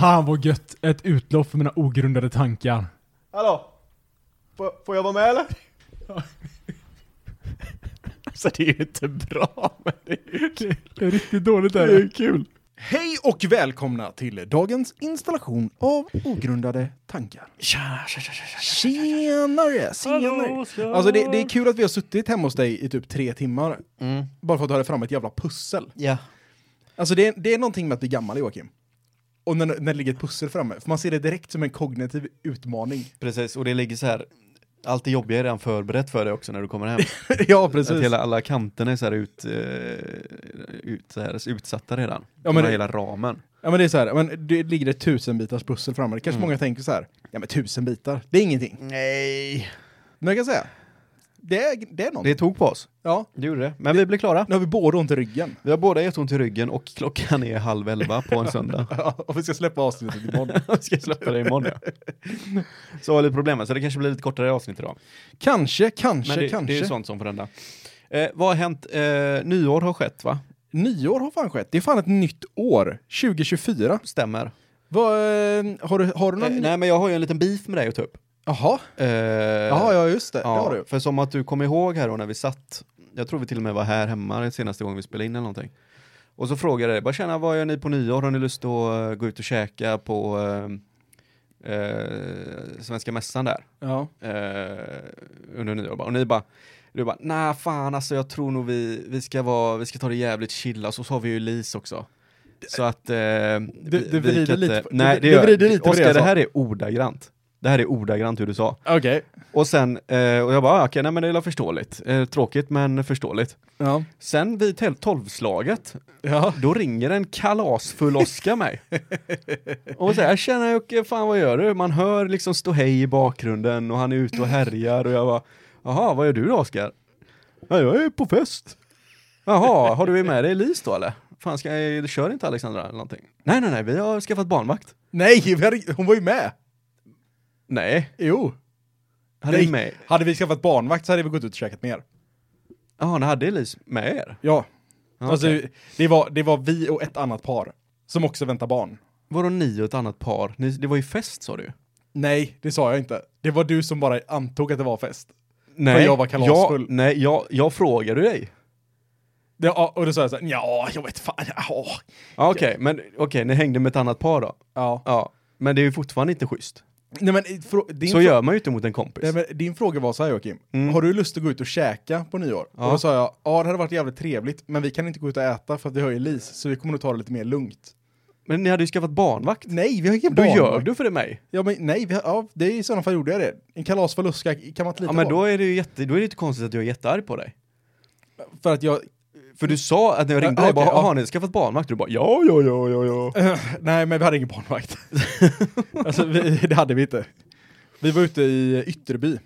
Fan vad gött! Ett utlopp för mina ogrundade tankar. Hallå? Får, får jag vara med eller? alltså det är ju inte bra, men det är ju kul. Det är riktigt dåligt Det är kul. Hej och välkomna till dagens installation av ogrundade tankar. Tja, tja, tja, tja, tja. Tjenare, tjenare. Alltså det, det är kul att vi har suttit hemma hos dig i typ tre timmar. Mm. Bara för att du hade fram ett jävla pussel. Ja. Alltså det, är- det är någonting med att bli gammal Joakim. Och när, när det ligger ett pussel framme, för man ser det direkt som en kognitiv utmaning. Precis, och det ligger så här, allt det jobbiga är redan förberett för dig också när du kommer hem. ja, Att precis. hela, alla kanterna är så här, ut, eh, ut, så här utsatta redan. Ja, men men det- hela ramen. Ja men det är så här, men det ligger ett tusen bitars pussel framme. Det kanske Mm. många tänker så här, ja men tusen bitar, det är ingenting. Nej. Men jag kan säga, det är, det är något. Det tog på oss. Ja, Det gjorde det. Men vi blev klara. nu har vi båda ont i ryggen. Vi har båda jätteont i ryggen och klockan är halv elva på en söndag. Ja, och vi ska släppa avsnittet imorgon. Vi ska släppa det imorgon ja. Så var lite problemet, så det kanske blir lite kortare avsnitt idag. kanske, kanske, Men det, kanske. det är ju sånt som förändrar. Eh, vad har hänt? Eh, nyår har skett va? Nyår har fan skett, det är fan ett nytt år, 2024. Stämmer. Vad, eh, har, du, har du Eh, någon... nej men jag har ju en liten beef med dig att ta upp. Jaha, Eh, Jaha, ja just det, det har Ja, du. för som att du kommer ihåg här då när vi satt, jag tror vi till och med var här hemma den senaste gången vi spelade in eller någonting. Och så frågade jag dig, bara tjena vad gör ni på nyår? Har ni lust att eh, gå ut och käka på eh, eh, Svenska Mässan där? Ja. Eh, under nyår bara. Och ni bara, du bara, nej fan alltså jag tror nog vi, vi ska vara, vi ska ta det jävligt chilla, och så har vi ju Lis också. Så att... Eh, vi- vi vrider lite Nej, det du gör vrider lite det Oskar, det sa. här är ordagrant. Det här är ordagrant hur du sa. Okej. Och sen, eh, och jag bara, ah, okej, nej men det är förståeligt. Eh, tråkigt men förståeligt. Ja. Sen vid tolvslaget, Ja. då ringer en kalasfull Oskar mig. och säger, tjena Jocke, fan vad gör du? Man hör liksom ståhej i bakgrunden och han är ute och härjar och jag bara, jaha, vad gör du då Oskar? Ja, jag är på fest. Jaha, har du med dig Elis då eller? Fan, ska jag, kör inte Alexandra eller någonting? Nej, nej, nej, vi har skaffat barnvakt. Nej, hon var ju med! Nej, Jo. hade Nej. ni med? Hade vi skaffat barnvakt så hade vi gått ut och käkat mer. Jaha, ni hade Elis med er? Ja. Ja, Alltså, det, var, det var vi och ett annat par som också väntar barn. Vadå ni och ett annat par? Ni, det var ju fest sa du Nej, det sa jag inte. Det var du som bara antog att det var fest. Nej, jag var kalasfull. Jag, nej, jag, jag frågade dig. Det, och då sa jag såhär, ja, jag vet fan, ja. Okej, men okej, ni hängde med ett annat par då? ja. Ja, men det är ju fortfarande inte schysst. Nej men, Så gör man ju inte mot en kompis. Nej, men din fråga var så här Joakim, Mm. har du lust att gå ut och käka på nyår? Ja. Och då sa jag, ja det hade varit jävligt trevligt, men vi kan inte gå ut och äta för att vi har ju LIS, så vi kommer nog ta det lite mer lugnt. Men ni hade ju skaffat barnvakt. Nej, vi har ingen Då barnvakt. gör du för det mig. Ja men nej, har, ja, det är i sådana fall gjorde jag det. En kalasfull Oskar kan man inte lita Ja, men på. då är det ju jätte, då är det inte konstigt att jag är jättearg på dig. För att jag, För du sa att när jag ringde dig, bara, okej, ja. har ni skaffat barnvakt? Du bara, ja, ja, ja, ja, ja. nej men vi hade ingen barnvakt. alltså vi, det hade vi inte. Vi var ute i Ytterby.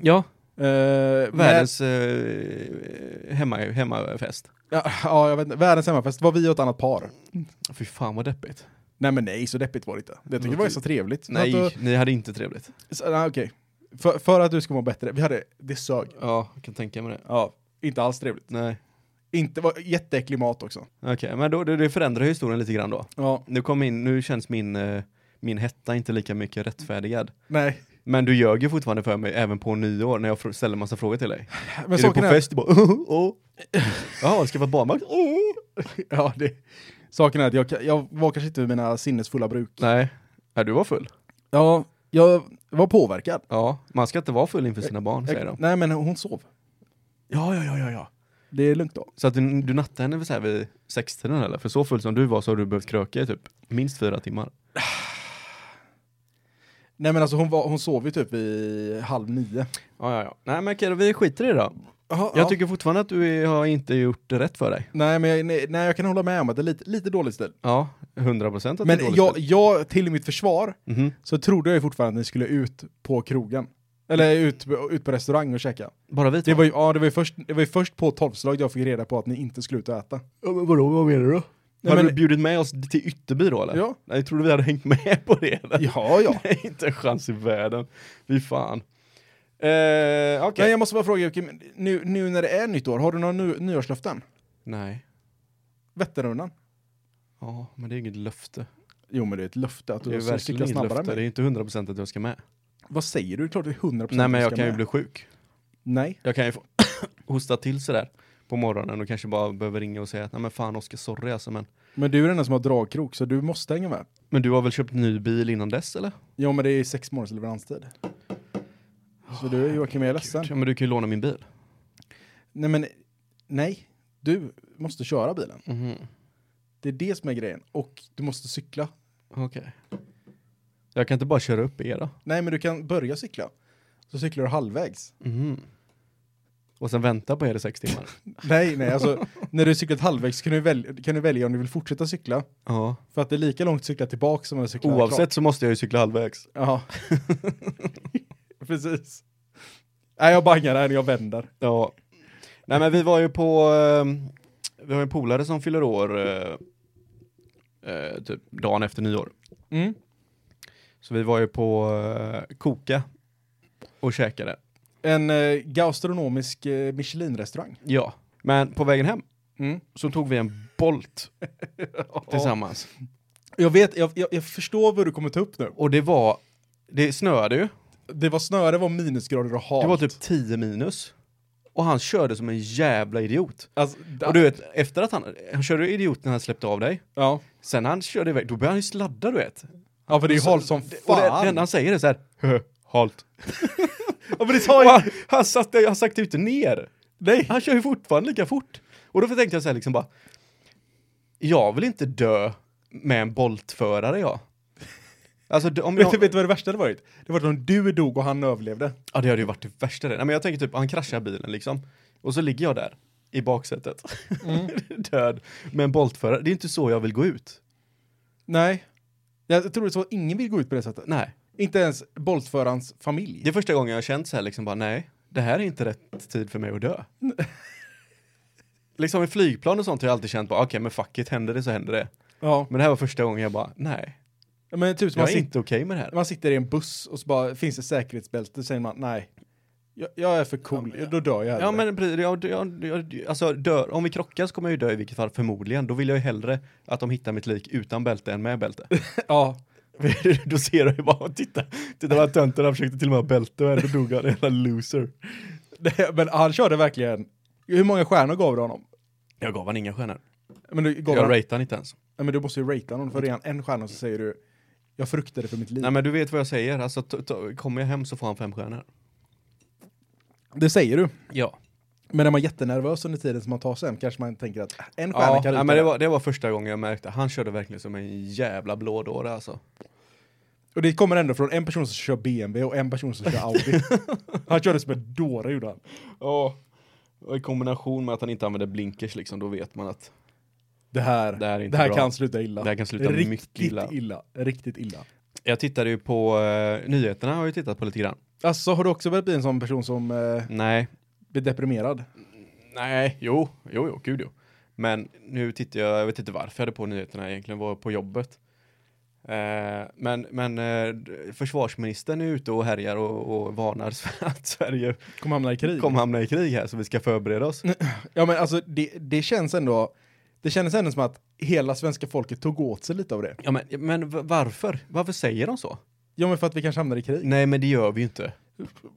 Ja, med- världens eh, hemma, hemmafest. Ja, ja, jag vet inte, världens hemmafest var vi och ett annat par. Fy fan vad deppigt. Nej men nej, så deppigt var det inte. Jag tycker det var så trevligt. Nej, att, ni hade inte trevligt. okej. För, för att du ska må bättre, vi hade, det sög. Ja, jag kan tänka mig det. Ja, inte alls trevligt. Nej. Inte, var jätteäcklig mat också. Okej, men då, det, det förändrar historien lite grann då. Ja, Nu, kom in, nu känns min, eh, min hetta inte lika mycket rättfärdigad. nej. Men du ljög ju fortfarande för mig även på nyår när jag fr- ställer massa frågor till dig. Men är du på saken är, fest? Du bara oh, oh. Jaha, ska vara barnvakt? Oh. ja, det, saken är att jag, jag var kanske inte vid mina sinnesfulla bruk. Nej. Nej, du var full. Ja, jag var påverkad. Ja, man ska inte vara full inför sina barn säger Jag, de. nej men hon sov. Ja, ja, ja, ja, ja. Det är lugnt då. Så att du, du nattade henne vid, så här vid sextiden eller? För så full som du var så har du behövt kröka i typ minst fyra timmar. Nej men alltså hon, var, hon sov ju typ vid halv nio. Ja, ja, ja. Nej men okej, då, vi skiter i det då. Aha, Jag tycker fortfarande att du är, har inte gjort det rätt för dig. Nej men jag, nej, nej, jag kan hålla med om att det är lite, lite dålig stil. Ja, 100 procent att Men jag, ställt. jag, till mitt försvar, Mhm. så trodde jag ju fortfarande att ni skulle ut på krogen. Eller ut, ut på restaurang och käka. Bara vi två? Det var ju, ja, det var ju först, det var ju först på tolvslaget jag fick reda på att ni inte skulle ut och äta. Ja, men vadå, vad menar du då? Nej, Hade men- du bjudit med oss till Ytterby då eller? Ja. Nej, jag trodde vi hade hängt med på det eller? Ja, ja. Nej, inte en chans i världen. Fy fan. Eh, okej. Men jag måste bara fråga Jocke, men nu, nu när det är nytt år, har du några ny, nyårslöften? Nej. Vätternrundan? Ja, men det är inget löfte. Jo men det är ett löfte att Det är du ska verkligen cykla inget snabbare löfte. Det är inte 100% att jag ska med. Vad säger du? Det är klart det är 100% Nej men jag kan ju med. bli sjuk. Nej. Jag kan ju få hosta till sådär på morgonen och kanske bara behöver ringa och säga att nej men fan Oskar, sorry alltså men. Men du är den enda som har dragkrok så du måste hänga med. Men du har väl köpt ny bil innan dess eller? Ja men det är sex månaders leveranstid. Så du Joakim, jag är ledsen. Ja men du kan ju låna min bil. Nej men, nej. Du måste köra bilen. Mhm. Det är det som är grejen. Och du måste cykla. Okej. Jag kan inte bara köra upp er då? Nej men du kan börja cykla. Så cyklar du halvvägs. Mhm. Och sen vänta på er i sex timmar? Nej, nej, alltså när du cyklat halvvägs kan du, välja, kan du välja om du vill fortsätta cykla. Ja. För att det är lika långt att cykla tillbaka som att cykla Oavsett så måste jag ju cykla halvvägs. Ja. Precis. Nej, jag bangar här när jag vänder. Ja. Nej men vi var ju på, eh, vi har en polare som fyller år eh, eh, typ dagen efter nyår. Mm. Så vi var ju på eh, Koka och käkade. En eh, gastronomisk eh, Michelin-restaurang. Ja. Men på vägen hem Mm. så tog vi en Bolt tillsammans. Jag vet, jag, jag, jag förstår vad du kommer ta upp nu. Och det var, det snöade ju. Det var snö, det var minusgrader och halt. Det var typ 10 minus. Och han körde som en jävla idiot. Alltså, Och du vet, efter att han, han körde idiot när han släppte av dig. Ja. Sen han körde iväg, då började han ju sladda du vet. Ja, för det är ju Så- halt som Och det, fan. det enda han säger är så här, "Hö, halt. ja, men det sa jag. han, satte, han sakta inte ner. Nej. Han kör ju fortfarande lika fort. Och då tänkte jag så här liksom bara, jag vill inte dö med en boltförare jag. Alltså om Vet, jag, du- vet du vad det värsta hade varit? Det var om du dog och han överlevde. ja det hade ju varit det värsta det. Nej men jag tänker typ, han kraschar bilen liksom. Och så ligger jag där i baksätet. Mm. Död. Med en boltförare. Det är inte så jag vill gå ut. Nej. Jag tror det så att ingen vill gå ut på det sättet. Nej. Inte ens boltförarens familj. Det är första gången jag har känt så här liksom bara, nej, det här är inte rätt tid för mig att dö. liksom i flygplan och sånt har jag alltid känt bara, okej men fuck it, händer det så händer det. Ja. Men det här var första gången jag bara, nej, Men typ jag man, är inte okej med det här. man sitter i en buss och så bara finns det säkerhetsbälte så säger man nej. Jag, jag är för cool, då dör jag hellre. Ja men jag, jag, jag, alltså dör, om vi krockar så kommer jag ju dö i vilket fall förmodligen. Då vill jag ju hellre att de hittar mitt lik utan bälte än med bälte. ja. då ser du ju bara, titta, titta vad tönten han försökte till och med ha bälte och ändå dog han, jävla loser. Men han körde verkligen, hur många stjärnor gav du honom? Jag gav han inga stjärnor. Men du, gav Jag han, han inte ens. ja, men du måste ju ratea honom, för redan en stjärna så säger du jag fruktade för mitt liv. Nej men du vet vad jag säger, alltså kommer jag hem så får han fem stjärnor. Det säger du. Ja. Men är man jättenervös under tiden som man tar sig hem kanske man tänker att en stjärna Ja, kan ja men det var, det var första gången jag märkte, han körde verkligen som en jävla blådåre alltså. Och det kommer ändå från en person som kör BMW och en person som kör Audi. han körde som en dåre gjorde han. Ja. Och i kombination med att han inte använde blinkers liksom, då vet man att Det här, det här är det här kan sluta illa. Det här kan sluta Riktigt mycket illa. illa. Riktigt illa. Jag tittade ju på uh, nyheterna, har jag tittat på lite grann. Alltså har du också börjat bli en sån person som eh, Nej, blir deprimerad? nej, jo, jo, jo, gud jo. Men nu tittar jag, jag vet inte varför jag hade på nyheterna egentligen, var på jobbet. Eh, men men eh, försvarsministern är ute och härjar och, och varnar för att Sverige Kommer hamna i krig? kommer hamna i krig här, så vi ska förbereda oss. Ja men alltså det, det känns ändå, det känns ändå som att hela svenska folket tog åt sig lite av det. Ja, men, men varför? Varför säger de så? Ja men för att vi kanske hamnar i krig. Nej, men det gör vi ju inte.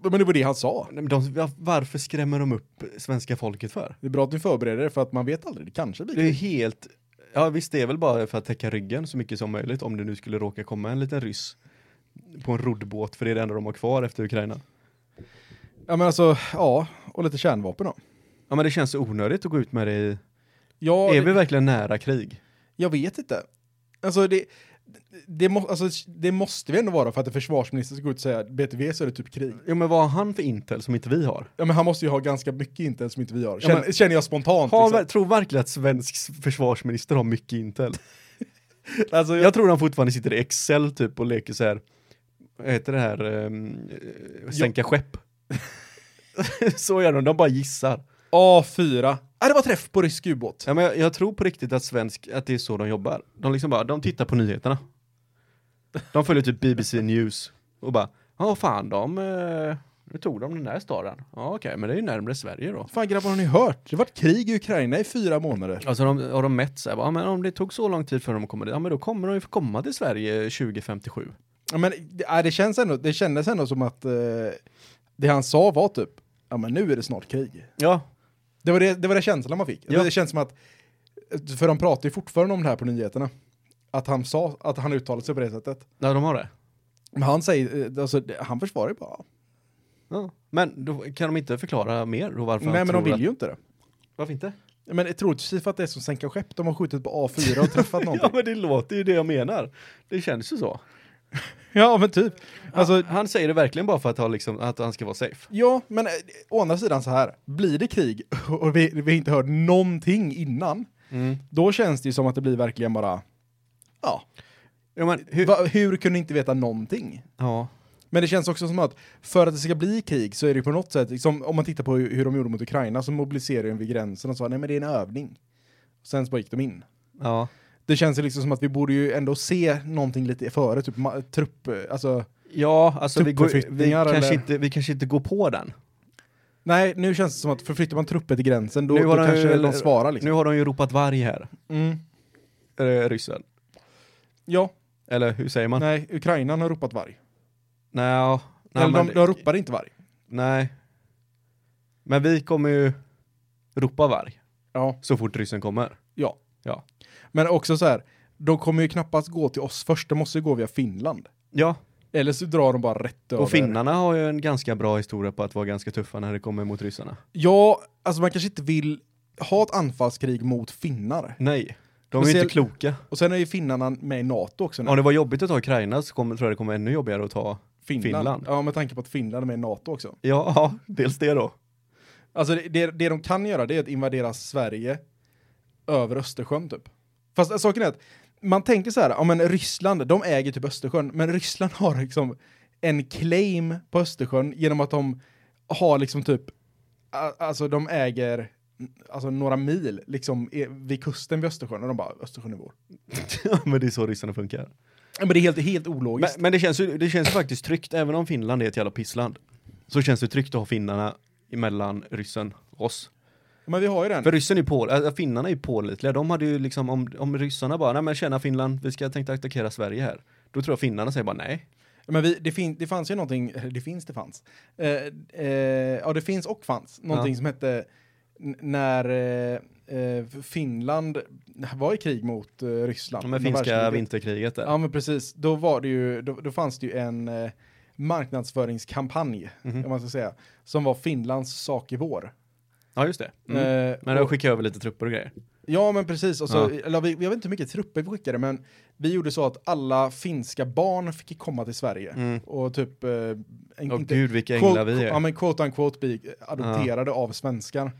Men det var det han sa. Nej, men De, va- varför skrämmer de upp svenska folket för? Det är bra att ni förbereder er för att man vet aldrig, det kanske blir Det är krig. helt... Ja visst, det är väl bara för att täcka ryggen så mycket som möjligt om det nu skulle råka komma en liten ryss på en roddbåt, för det är det enda de har kvar efter Ukraina. Ja men alltså, ja, och lite kärnvapen då. Ja men det känns onödigt att gå ut med det i... Ja, är vi verkligen nära krig? jag vet inte. Alltså det, det, må, alltså det måste vi ändå vara för att en försvarsminister ska gå ut och säga BTV så är det typ krig. Jo men vad har han för intel som inte vi har? Ja men han måste ju ha ganska mycket intel som inte vi har. Ja, Känner, men- känner jag spontant. Har, liksom. tror verkligen att svensk försvarsminister har mycket intel? Alltså, jag, Jag tror han fortfarande sitter i Excel typ och leker så här. Vad heter det här? Um, sänka skepp. så gör de, de bara gissar. A4. Ah, det var träff på rysk ubåt. Ja, men jag, jag tror på riktigt att svensk, att det är så de jobbar. De liksom bara, de tittar på nyheterna. De följer typ BBC News och bara, ja fan de, eh, Nu tog de den där staden. Ja okej, men det är ju närmare Sverige då. Fan grabbar, har ni hört? Det har varit krig i Ukraina i fyra månader. Alltså de, har de mätt så här, ja, men om det tog så lång tid för dem att komma dit, ja men då kommer de ju få komma till Sverige 2057. Ja, men det, ja, det, känns ändå, det kändes ändå som att eh, det han sa var typ, ja men nu är det snart krig. Ja, Det var det, det, var det känslan man fick. Ja. Det känns som att, för de pratar ju fortfarande om det här på nyheterna. Att han sa, att han uttalade sig på det sättet. ja de har det. Men han säger, eh, alltså, han försvarar ju bara. Ja. Men då kan de inte förklara mer då varför Nej men de vill ju inte det. Att... Varför inte? Men troligtvis för att det är som sänka skepp, de har skjutit på A4 och träffat Ja någonting. men det låter ju det jag menar. Det känns ju så. Ja men typ. Alltså, han, han säger det verkligen bara för att, ha liksom, att han ska vara safe. ja men eh, å andra sidan så här, blir det krig och vi, vi inte hört någonting innan, då känns det ju som att det blir verkligen bara, ja, Ja, men hur... Va, hur kunde inte veta någonting? Ja. Men det känns också som att för att det ska bli krig så är det på något sätt, liksom, om man tittar på hur, hur de gjorde mot Ukraina, så mobiliserade de vid gränsen och sa nej men det är en övning. Sen så bara gick de in. Ja. Det känns ju liksom som att vi borde ju ändå se någonting lite före, typ trupp, alltså Ja, alltså vi, går, vi, kanske inte, vi kanske inte går på den. Nej, nu känns det som att förflyttar man trupper till gränsen, då, Nu då de kanske ju- de svarar liksom. Nu har de ju ropat varg här, Mm. eh, ryssen. Ja, Eller hur säger man? nej, Ukraina har ropat varg. Nej, nej, Eller men, de, de ropar inte varg. nej. Men vi kommer ju ropa varg Ja, så fort ryssen kommer. ja. Ja. Men också så här, de kommer ju knappast gå till oss först, de måste ju gå via Finland. Ja, Eller så drar de bara rätt över. och finnarna har ju en ganska bra historia på att vara ganska tuffa när det kommer mot ryssarna. Ja, alltså man kanske inte vill ha ett anfallskrig mot finnar. Nej, de är ju inte kloka. Och sen är ju finnarna med i NATO också nu. Om det var jobbigt att ta Ukraina så kommer, tror jag det kommer ännu jobbigare att ta Finland. Ja, med tanke på att Finland är med i NATO också. Ja, ja dels det då. Alltså det, det, det de kan göra det är att invadera Sverige över Östersjön typ. Fast saken är att man tänker så här, ja men Ryssland, de äger typ Östersjön, men Ryssland har liksom en claim på Östersjön genom att de har liksom typ, alltså de äger alltså några mil liksom vid kusten vid Östersjön och de bara, Östersjön är vår. men det är så ryssarna funkar. Ja, Men det är helt, helt Men, ologiskt. men det, känns ju, det känns faktiskt tryggt, även om Finland är ett jävla pissland. Så känns det tryggt att ha finnarna emellan ryssen och oss. Men, vi har ju den. För ryssen är på, äh, finnarna är ju pålitliga. De hade ju liksom, om, om ryssarna bara, nej men tjena Finland, vi ska tänkte attackera Sverige här. Då tror jag finnarna säger bara nej. Men vi, det, fin, det fanns ju någonting, det finns, det fanns. Eh, eh, ja, det finns och fanns. Någonting Ja. som hette när eh, eh, Finland var i krig mot eh, Ryssland. Med finska vinterkriget där. Ja, men precis. Då var det ju, då, då fanns det ju en eh, marknadsföringskampanj, Mhm. om man ska säga, som var Finlands sak i vår. Ja just det. Mm. Eh, men de skickade över lite trupper och grejer. Ja, men precis. Och så, Ja. eller, vi, jag vet inte hur mycket trupper vi skickade, men vi gjorde så att alla finska barn fick komma till Sverige. Mm. Och typ... Eh, en, Åh inte- gud vilka änglar vi är. Ja, men quote unquote bli adopterade av svenskar. Eh,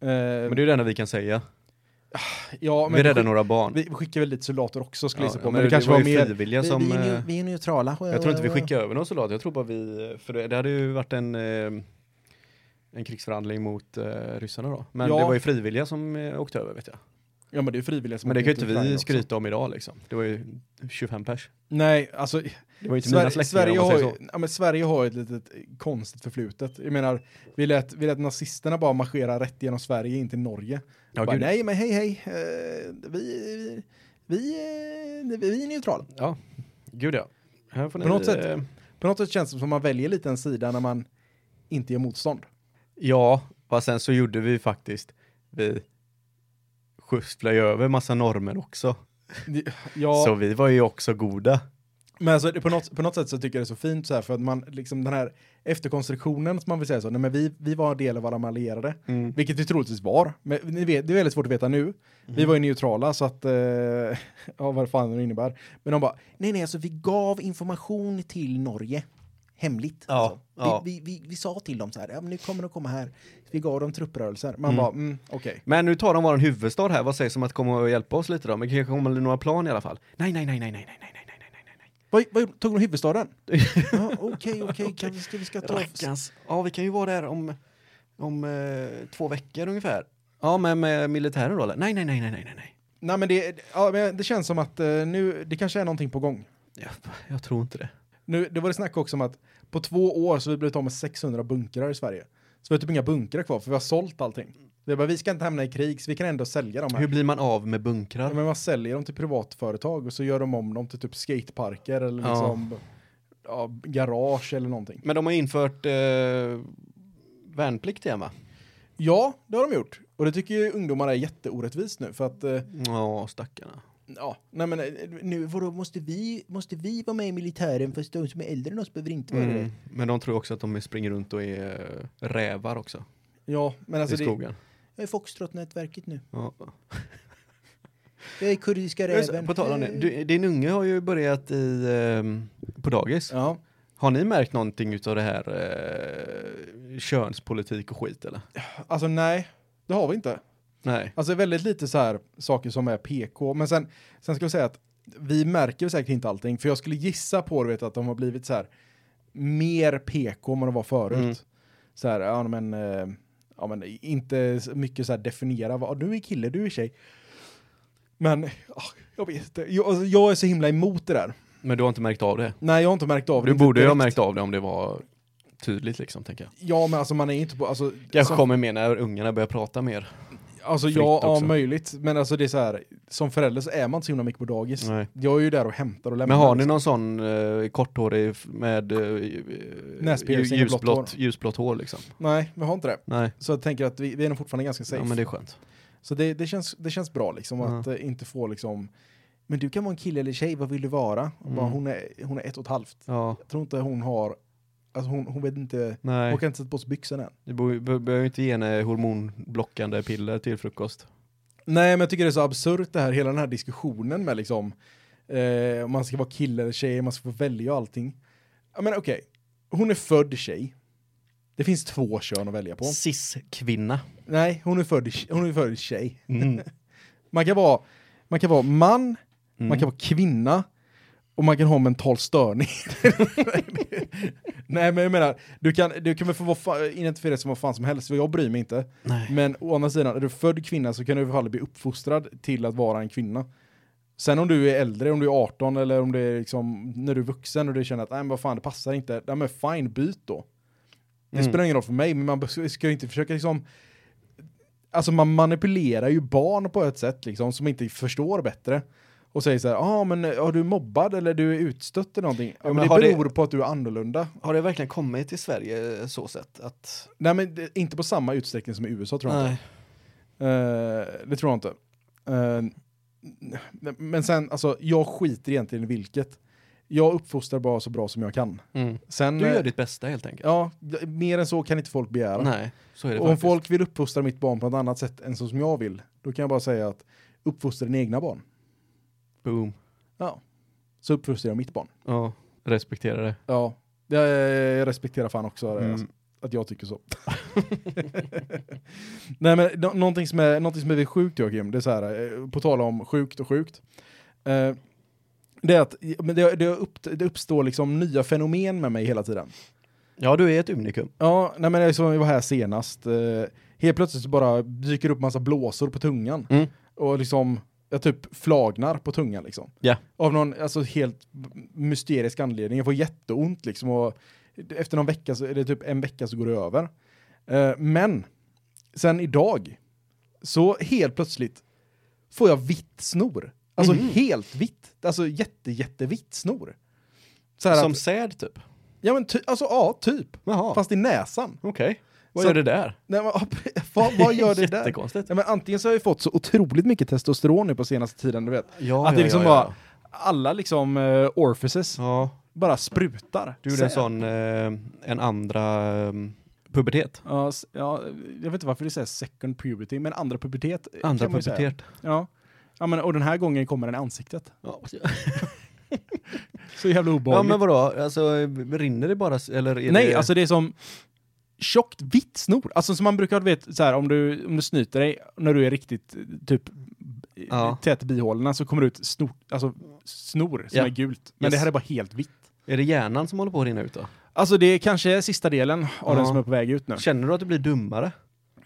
Men det är det enda vi kan säga. ja, men vi räddar några barn. Vi skickar väl lite soldater också skulle jag Ja, på. men Men, det, kanske var var, mer... frivilliga som... vi, vi, är, eh, vi är neutrala. Jag tror inte vi skickade över någon soldat, jag tror bara vi, för det, det hade ju varit en, eh, en krigsförhandling mot eh, ryssarna då. Men Ja. det var ju frivilliga som eh, åkte över vet jag. Ja, men det är frivilliga som Men det kan ju inte vi också. skryta om idag liksom. Det var ju 25 pers. Nej, alltså Det var ju inte mina Sverige, släktingar Sverige, har ju, så. ja, men Sverige har ju ett litet konstigt förflutet. Jag menar, vi lät, vi lät nazisterna bara marschera rätt genom Sverige in till Norge. Ja, bara, nej, men hej, hej. eh, vi, vi, vi, vi är neutrala. Ja, gud ja. Här får På ni, något sätt. eh, På något sätt känns det som att man väljer lite en sida när man inte gör motstånd. Ja, och sen så gjorde vi faktiskt, vi skyfflade ju över massa normer också. Ja, Så vi var ju också goda. men alltså, på, något, på något sätt så tycker jag det är så fint så här för att man liksom den här efterkonstruktionen som man vill säga så, nej men vi, vi var en del av alla de allierade, Mm. vilket vi troligtvis var. Men ni vet, det är väldigt svårt att veta nu. Mm. Vi var ju neutrala så att, eh, ja vad fan det innebär. Men de bara, nej nej alltså vi gav information till Norge hemligt. Ja, alltså. ja. Vi, vi, vi, vi, sa till dem så här, ja, men nu kommer de komma här. Vi gav dem trupprörelser. Man mm. bara, mm, okej. Okay. Men nu tar de vår huvudstad här, vad sägs om att komma och hjälpa oss lite då? Men kanske kommer det några plan i alla fall. Nej, nej, nej, nej, nej, nej, nej. Vad, vad, tog de huvudstaden? Okej, ja, okej, okay, okay. okay. ska vi ska ta... Rackans. Ja, vi kan ju vara där om, om eh, två veckor ungefär. Ja, men med militären då eller? Nej, nej, nej, nej, nej, nej. Nej, men det, ja, men det känns som att eh, nu, det kanske är någonting på gång. Jag, jag tror inte det. Nu, det var det snack också om att på två år så har vi blivit av med 600 bunkrar i Sverige. Så vi har typ inga bunkrar kvar för vi har sålt allting. Är bara, vi ska inte hamna i krig så vi kan ändå sälja dem här. Hur blir man av med Ja, bunkrar? men man säljer dem till privatföretag och så gör de om dem till typ skateparker eller Ja. liksom ja, garage eller någonting. Men de har infört eh, värnplikt igen va? Ja, det har de gjort. Och det tycker ju ungdomar är jätteorättvist nu för att eh, Ja, stackarna. Ja, nej men eh, nu vadå, måste vi, måste vi vara med i militären fast de som är äldre än oss behöver inte vara det? Mm. Men de tror också att de springer runt och är eh, rävar också Ja, men alltså i det, skogen. jag är Foxtrot-nätverket nu. Ja. Jag är kurdiska räven. På tal om det, du, din unge har ju börjat i, ehm, på dagis. Ja, Har ni märkt någonting utav det här eh, könspolitik och skit eller? alltså nej, det har vi inte. Nej. Alltså väldigt lite så här saker som är PK, men sen, sen skulle jag säga att vi märker säkert inte allting, för jag skulle gissa på vet, att de har blivit så här mer PK än de var förut. Mm. Så här, ja men, eh, ja men inte så mycket så här definiera, vad, du är kille, du är tjej. Men, ah, jag vet inte, jag, alltså, jag är så himla emot det där. Men du har inte märkt av det? Nej, jag har inte märkt av det. Du borde ju ha märkt av det om det var tydligt liksom, tänker jag. Ja, men alltså man är inte på, alltså, Kanske som- kommer mer när ungarna börjar prata mer. Alltså ja, ja, möjligt. Men alltså det är så här, som förälder så är man inte så himla mycket på dagis. Nej. Jag är ju där och hämtar och lämnar. Men har ni liksom. någon sån eh, korthårig med eh, ljusblått, ljusblått hår liksom? Nej, vi har inte det. Nej, Så jag tänker att vi, vi är nog fortfarande ganska safe. ja, men det är skönt. Så det, det, känns, det känns bra liksom Ja. att eh, inte få liksom men du kan vara en kille eller tjej, vad vill du vara? Och Bara, Mm. hon, är, hon är ett och ett halvt. Ja, Jag tror inte hon har, alltså hon, hon vet inte, nej. hon kan inte sätta på sig byxorna än. Du behöver inte ge henne hormonblockande piller till frukost. Nej men jag tycker det är så absurt det här, hela den här diskussionen med liksom, eh, man ska vara kille eller tjej, man ska få välja och allting. Men okej, hon är född tjej. Det finns två kön att välja på. Cis-kvinna. Nej, hon är född, hon är född tjej. Mm. Man kan vara, man kan vara man, man Mm. kan vara kvinna och man kan ha mental störning. Nej men jag menar, du kan, du kan väl få vara identifiera dig som vad fan som helst, för jag bryr mig inte. Nej. Men å andra sidan, är du född kvinna så kan du i alla fall bli uppfostrad till att vara en kvinna. Sen om du är äldre, om du är 18 eller om det är liksom när du är vuxen och du känner att nej men vad fan det passar inte, nej men fine, byt då. Det Mm. spelar ingen roll för mig, men man ska ju inte försöka liksom Alltså man manipulerar ju barn på ett sätt liksom som inte förstår bättre. Och säger så här, ah, men har du mobbad eller du är utstött eller någonting? Ja, men men det har det- beror på att du är annorlunda. Har det verkligen kommit till Sverige så sett att... Nej men det, inte på samma utsträckning som i USA tror jag inte. Nej. Eh, det tror jag inte. Eh, men sen, alltså, jag skiter egentligen i vilket. Jag uppfostrar bara så bra som jag kan. Mm. Sen, Du eh, gör ditt bästa helt enkelt. Ja, mer än så kan inte folk begära. Nej, så är det Och om folk vill uppfostra mitt barn på ett annat sätt än så som jag vill, då kan jag bara säga att uppfostra dina egna barn. Boom. Ja. Så uppfostrar jag mitt barn. Ja, respektera det. Ja. Jag, jag respekterar fan också det, Mm. alltså, att jag tycker så. Nej men nå- någonting som är, någonting som är sjukt Joakim, det är så här, eh, på tal om sjukt och sjukt. Eh, det är att det, det, upp, det uppstår liksom nya fenomen med mig hela tiden. Ja, du är ett unikum. Ja, nej men det är som jag var här senast. Eh, helt plötsligt så bara dyker upp massa blåsor på tungan. Mm. Och liksom, jag typ flagnar på tungan liksom. Ja. Av någon alltså, helt mysterisk anledning. Jag får jätteont liksom och efter någon vecka, så är det typ en vecka så går det över. Eh, men, sen idag, så helt plötsligt får jag vitt snor. Alltså Mhm. helt vitt. Alltså jätte, jättevitt snor. Som att, säd typ. ja men ty, alltså ja, typ. Jaha, Fast i näsan. okej. Vad Så- gör det där? Nej, men, vad, vad gör det där? Nej, men antingen så har jag fått så otroligt mycket testosteron nu på senaste tiden, du vet. Ja, att det ja, liksom ja, bara, alla liksom uh, orifices Ja, bara sprutar. du gjorde en sån, eh, en andra eh, pubertet. Ja, ja, jag vet inte varför det säger second puberty, men andra pubertet Andra säga. pubertet. Ja. ja, men och den här gången kommer den i ansiktet. Ja, Så jävla ja obehagligt. men vadå, alltså rinner det bara, eller är Nej, det... alltså det är som tjockt vitt snor. Alltså som man brukar, vet, så här, om du, om du snyter dig när du är riktigt typ Ja. tät i bihålorna så kommer det ut snor, alltså snor som Ja. är gult. Men Yes. det här är bara helt vitt. Är det hjärnan som håller på att rinna ut då? Alltså det är kanske sista delen av Ja. den som är på väg ut nu. Känner du att du blir dummare?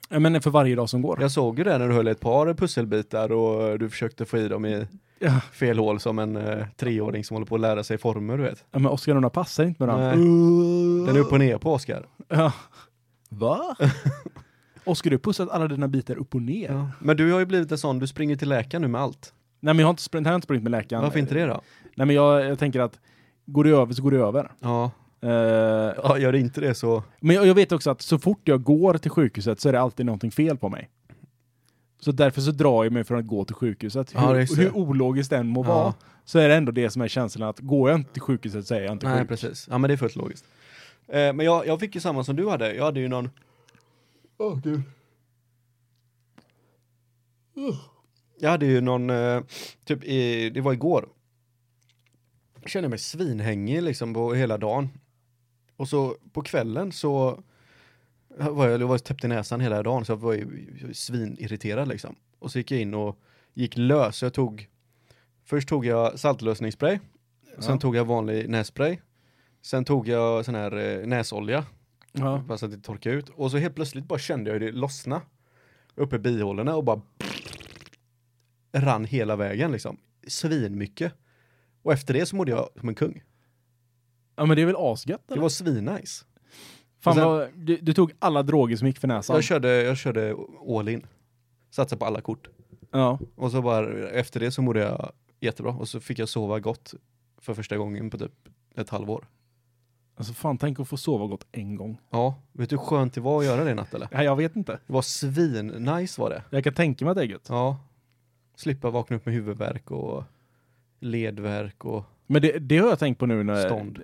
Ja, Men för varje dag som går. Jag såg ju det när du höll ett par pusselbitar och du försökte få i dem i, Ja. fel hål som en eh, treåring som håller på att lära sig former, du vet. Ja, men Oskar och Nonna passar inte med varandra. Den är upp och ner på Oskar. Ja. Va? Oskar, du har pussat alla dina bitar upp och ner. Ja. Men du har ju blivit en sån, du springer till läkaren nu med allt. Nej men jag har inte sprungit, jag har inte sprungit med läkaren. Varför inte det då? Nej men jag, jag tänker att går det över så går det över. Ja. Eh, ja, gör det inte det så... men jag, jag vet också att så fort jag går till sjukhuset så är det alltid någonting fel på mig. Så därför så drar jag mig från att gå till sjukhuset. Ja, Hur, så. hur ologiskt den må Ja. vara, så är det ändå det som är känslan att går jag inte till sjukhuset så är jag inte Nej, sjuk. precis. Ja, men det är fullt logiskt. Eh, men jag, jag fick ju samma som du hade. Jag hade ju någon... Åh, gud. Jag hade ju någon, eh, typ i, det var igår. Jag kände mig svinhängig liksom på hela dagen. Och så på kvällen så var jag, jag var täppt i näsan hela dagen så jag var ju jag var svinirriterad liksom. Och så gick jag in och gick lös. Så jag tog, först tog jag saltlösningsspray. Sen Ja. tog jag vanlig nässpray. Sen tog jag sån här eh, näsolja. Ja. Bara så att det torkade ut. Och så helt plötsligt bara kände jag det lossna. Uppe i bihålorna och bara rann hela vägen liksom. Svin mycket. Och efter det så mådde jag som en kung. ja men det är väl asgött Det eller? var svinnice. Fan sen- vad, du, du tog alla droger som gick för näsan. Jag körde, jag körde all in. Satsade på alla kort. Ja. Och så bara efter det så mådde jag jättebra. Och så fick jag sova gott för första gången på typ ett halvår. Alltså fan, tänk att få sova gott en gång. Ja, vet du hur skönt det var att göra det i natt eller? Nej, jag vet inte. Det var svin nice var det. Jag kan tänka mig att det är gött. Ja. Slippa vakna upp med huvudvärk och ledvärk och... Men det, det har jag tänkt på nu när... Stånd.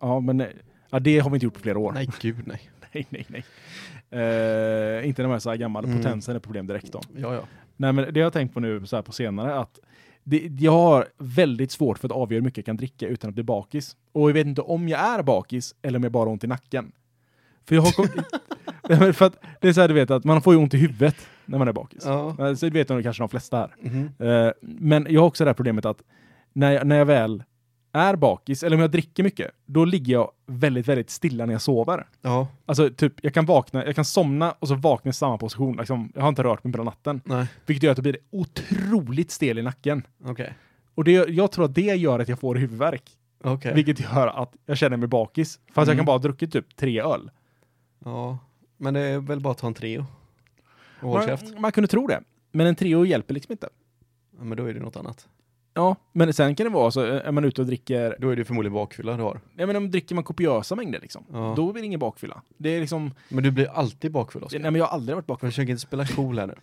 Ja, men ja, det har vi inte gjort på flera år. Nej gud nej. nej, nej. nej. Eh, inte när man är så här gammal. Mm. Potensen är problem direkt då. Ja ja. Nej, men det har jag tänkt på nu så här på senare att det, jag har väldigt svårt för att avgöra hur mycket jag kan dricka utan att bli bakis. Och jag vet inte om jag är bakis eller om jag bara har ont i nacken. För jag har för att det är så här du vet att man får ju ont i huvudet när man är bakis. Ja. Eh, Så det vet nog kanske de flesta här. Mhm. Eh, men jag har också det här problemet att när jag, när jag väl är bakis, eller om jag dricker mycket, då ligger jag väldigt, väldigt stilla när jag sover. Ja. Alltså typ, jag kan vakna, jag kan somna och så vakna i samma position. Liksom, jag har inte rört mig på natten. Nej. Vilket gör att det blir otroligt stel i nacken. Okej. Och det, jag tror att det gör att jag får huvudvärk. Okej. Vilket gör att jag känner mig bakis. Fast jag Mm. kan bara ha druckit typ tre öl. Ja. Men det är väl bara att ta en Treo. Och. Man, man kunde tro det. Men en trio hjälper liksom inte. Ja, men då är det något annat. Ja, men sen kan det vara så, är man ute och dricker, Då är det förmodligen bakfylla du har. ja men om dricker man kopiösa mängder liksom. Ja. Då blir det ingen bakfylla. Det är liksom, Men du blir alltid bakfull Oskar. nej men jag har aldrig varit bakfull. Försök inte spela cool här nu.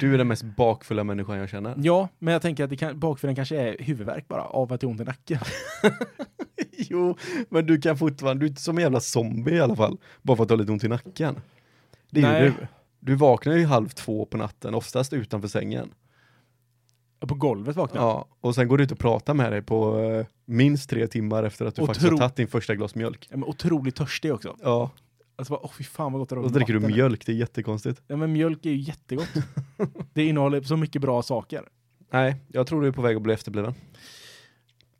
Du är den mest bakfulla människan jag känner. Ja, men jag tänker att det kan, bakfyllan kanske är huvudvärk bara, av att det är ont i nacken. jo, men du kan fortfarande, du är inte som en jävla zombie i alla fall. Bara för att du har lite ont i nacken. Det är Nej. ju du. Du vaknar ju halv två på natten, oftast utanför sängen. På golvet vaknar jag. Ja, och sen går du ut och pratar med dig på eh, minst tre timmar efter att du Och faktiskt har tagit din första glas mjölk. Ja, men otroligt törstig också. Ja, Alltså bara, åh fy fan vad gott det och så dricker du mjölk, det är jättekonstigt. Ja men mjölk är ju jättegott. det innehåller så mycket bra saker. Nej, jag tror du är på väg att bli efterbliven.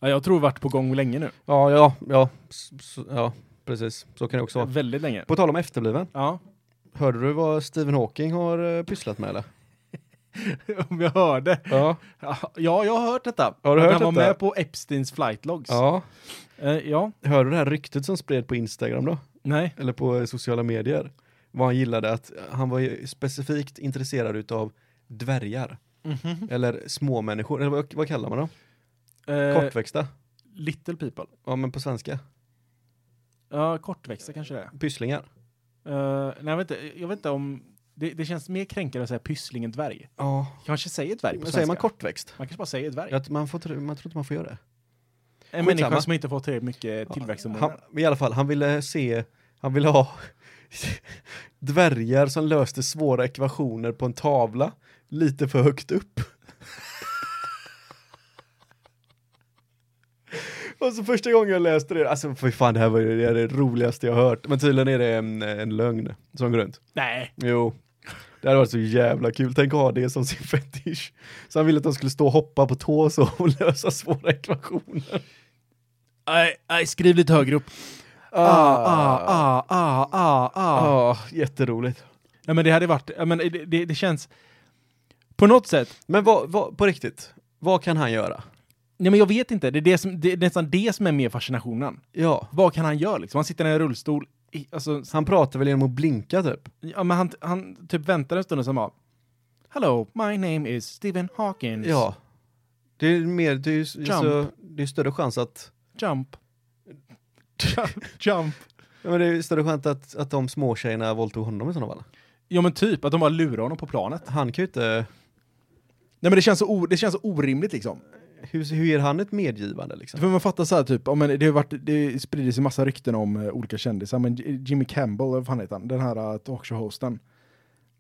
Ja, jag tror varit på gång länge nu. Ja, ja, ja, s- s- ja, precis. Så kan det också vara. Väldigt länge. På tal om efterbliven, Ja. hörde du vad Stephen Hawking har eh, pysslat med eller? Om jag hörde. Ja. Ja, jag har hört detta. Har du Att hört han var detta? med på Epsteins flight logs. Ja. Eh, ja. Hörde du det här ryktet som spred på Instagram då? Nej. Eller på eh, sociala medier? Vad han gillade att han var ju specifikt intresserad utav dvärgar. Mhm. Eller småmänniskor, eller vad, vad kallar man dem? Eh, Kortväxta? little people. Ja men på svenska. Ja, kortväxta kanske det är. Pysslingar. Eh, nej, jag vet inte, jag vet inte om... Det, det känns mer kränkande att säga pyssling än dvärg. Ja. Kanske säger dvärg på Men svenska. säger man kortväxt? Man kanske bara säger dvärg. Jag, man, får, man tror inte man får göra det. en skitsamma. människa som inte får tillräckligt mycket tillväxthormoner. Han, I alla fall, han ville se, han ville ha dvärgar som löste svåra ekvationer på en tavla lite för högt upp. Och så första gången jag läste det, alltså för fan det här var ju det, det roligaste jag hört. Men tydligen är det en, en lögn som går runt. Nej. Jo. Det hade varit så jävla kul, tänk att ha det som sin fetisch. Så han ville att de skulle stå och hoppa på tå så och lösa svåra ekvationer. Nej, nej, skriv lite högre upp. Ah, ah, ah, ah, ah, ah. Ja, jätteroligt. Ja, men det hade varit, ja, men det, det, det känns, på något sätt, Men vad, vad, på riktigt, Vad kan han göra? Nej men jag vet inte, det är, det som, det är nästan det som är mer fascinationen. Ja. Vad kan han göra liksom? Han sitter i en rullstol, alltså, Han pratar väl genom att blinka typ? ja, men han, han typ väntar en stund och så bara Hello, my name is Stephen Hawkins. Ja. Det är mer, det är ju Jump. så, det är större chans att, Jump. Jump. ja, men det är större chans att, att de små tjejerna våldtog honom i sådana fall. Ja men typ, att de bara lurar honom på planet. Han kan ju inte, Nej men det känns så, o, det känns så orimligt liksom. Hur, hur ger han ett medgivande liksom? För man fattar så här typ, ja, men det har varit, det sprider sig massa rykten om eh, olika kändisar, men Jimmy Campbell, vad fan heter han? Den här uh, talkshow-hosten.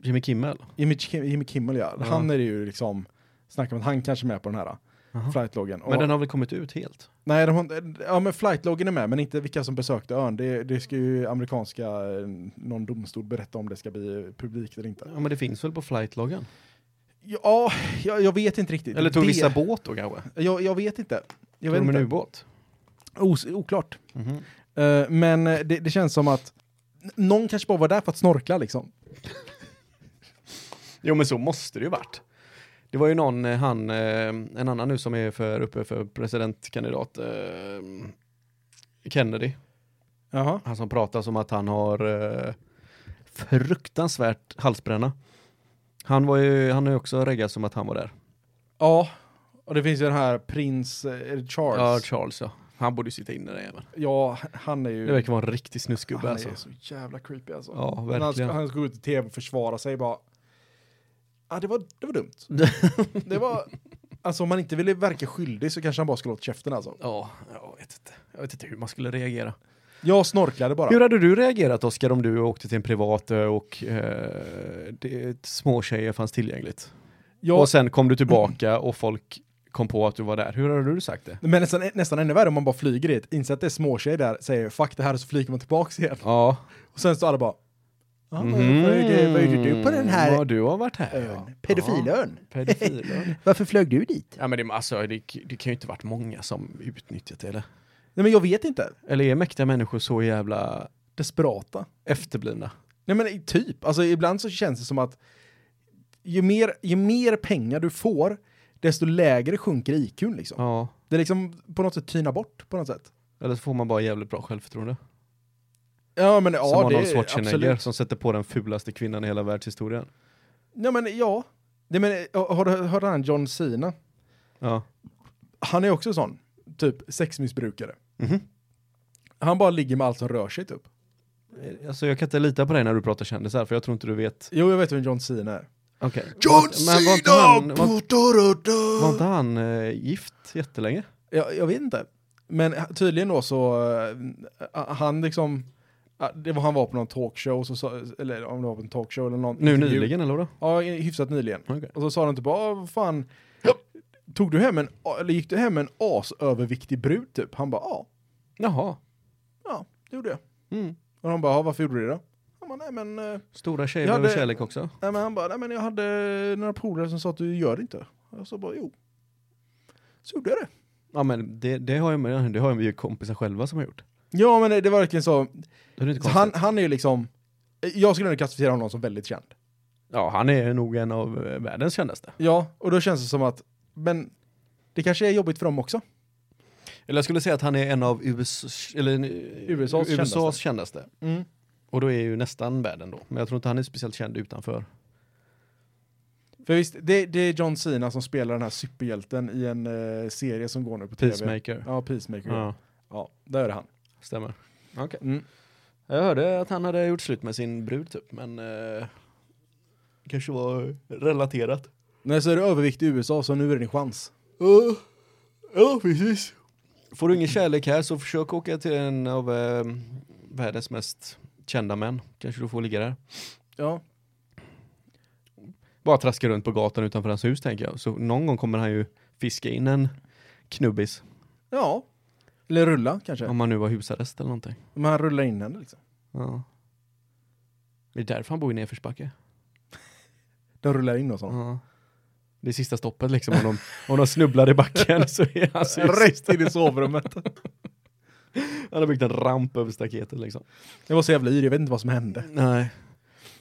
Jimmy Kimmel? Jimmy, Jimmy Kimmel ja. Ja. Han är ju liksom, snackar om att han kanske är med på den här uh, flightloggen. Men den har väl kommit ut helt? Nej, de har, ja men flightloggen är med, men inte vilka som besökte ön. Det, det ska ju amerikanska, någon domstol berätta om det ska bli publikt eller inte. Ja men det finns väl på flightloggen? Ja, jag, jag vet inte riktigt. Eller tog vissa båt då kanske? Jag, jag vet inte. Jag vet Tog de en ubåt? Os, oklart. Mhm. Eh, men eh, det, det känns som att någon kanske bara var där för att snorkla liksom. Jo men så måste det ju varit. Det var ju någon, eh, han, en annan nu som är för, uppe för presidentkandidat, eh, Kennedy. Jaha. Han som pratar som att han har eh, fruktansvärt halsbränna. Han var ju, han har ju också reggat som att han var där. Ja, och det finns ju den här prins eh, Charles. Ja, Charles ja. Han borde ju sitta inne där även. Ja, han är ju... Det verkar vara en riktig snusgubbe han alltså. är så jävla creepy alltså. Ja, När Han ska, verkligen. han ska gå ut i tv och försvara sig bara. Ja, det var, det var dumt. det var... Alltså om man inte ville verka skyldig så kanske han bara skulle hållit käften alltså. Ja, jag vet inte. Jag vet inte hur man skulle reagera. Jag snorklade bara. Hur hade du reagerat Oskar om du åkte till en privat ö och eh, det, små tjejer fanns tillgängligt? Jag, Och sen kom du tillbaka och folk kom på att du var där. Hur hade du sagt det? men nästan, nästan ännu värre om man bara flyger dit, inser att det är småtjejer där, säger fuck det här och så flyger man tillbaks igen. Ja. Och sen står alla bara Ja, vad- Mhm. vad, det du på den här Ja, du har varit här. ja. ön? Pedofilön? Ja, pedofilön. Varför flög du dit? ja, men det, alltså, det, det kan ju inte varit många som utnyttjat det, eller? Nej men jag vet inte. Eller är mäktiga människor så jävla Desperata. efterblivna? Nej men typ, alltså ibland så känns det som att ju mer, ju mer pengar du får, desto lägre sjunker IQn liksom. Ja. Det liksom på något sätt tynar bort på något sätt. Eller så får man bara jävligt bra självförtroende. Ja men som ja, det Arnold är Schwarzenegger absolut. som sätter på den fulaste kvinnan i hela världshistorien. Ja men ja. Det, men, har du hört han John Cena? Ja. Han är också sån, typ sexmissbrukare. Mhm. Han bara ligger med allt som rör sig typ. Alltså jag kan inte lita på dig när du pratar kändisar för jag tror inte du vet. Jo, jag vet vem John Cena är. Okej. John Men var inte Cena! han, var, var inte han eh, gift jättelänge? Jag, jag vet inte. Men tydligen då så, uh, han liksom, uh, det var han var på någon talkshow, så, sa- eller om det var på en talkshow eller någon Nu intervju. nyligen eller vadå? Ja, hyfsat nyligen. Okej. Och så sa de typ, "Ah, vad fan, tog du hem en, eller gick du hem en asöverviktig brud typ? Han bara, ja, Jaha. ja, det gjorde jag. Mm. Och de bara, "Ja, varför gjorde du det då? Han bara, nej men, eh, Stora tjejer behöver kärlek också. nej men han bara, nej men jag hade några polare som sa att du gör det inte. Och jag sa bara, jo. Så gjorde jag det. Ja men det, det har jag med, det har vi ju kompisar själva som har gjort. Ja men det, det var verkligen så, är inte så konstigt. han, han är ju liksom, jag skulle nog klassificera honom som väldigt känd. Ja han är nog en av eh, världens kändaste. Ja, och då känns det som att, men det kanske är jobbigt för dem också. Eller jag skulle säga att han är en av USAs, eller, USAs USAs kändaste. kändaste. Mm. Och då är ju nästan världen då. Men jag tror inte han är speciellt känd utanför. För visst, det, det är John Cena som spelar den här superhjälten i en eh, serie som går nu på tv. Peacemaker. Ja, Peacemaker. Ja, Ja, ja där är det han. stämmer. Okej. Mm. Jag hörde att han hade gjort slut med sin brud typ, men eh, kanske var relaterat. Nej, så är du överviktig i USA så nu är det din chans. Ja, ja precis. Får du ingen kärlek här så försök åka till en av eh, världens mest kända män. Kanske du får ligga där. Ja. Bara traska runt på gatan utanför hans hus tänker jag. Så någon gång kommer han ju fiska in en knubbis. Ja. Eller rulla kanske. Om han nu var husarrest eller någonting. Men han rullar in henne liksom. Ja. Det är därför han bor i nedförsbacke. De rullar in och sånt. Ja. Det sista stoppet liksom. Om de, om de snubblar i backen så är han så Rätt in i sovrummet. Han har byggt en ramp över staketet liksom. Jag var så jävla yr, jag vet inte vad som hände. Nej.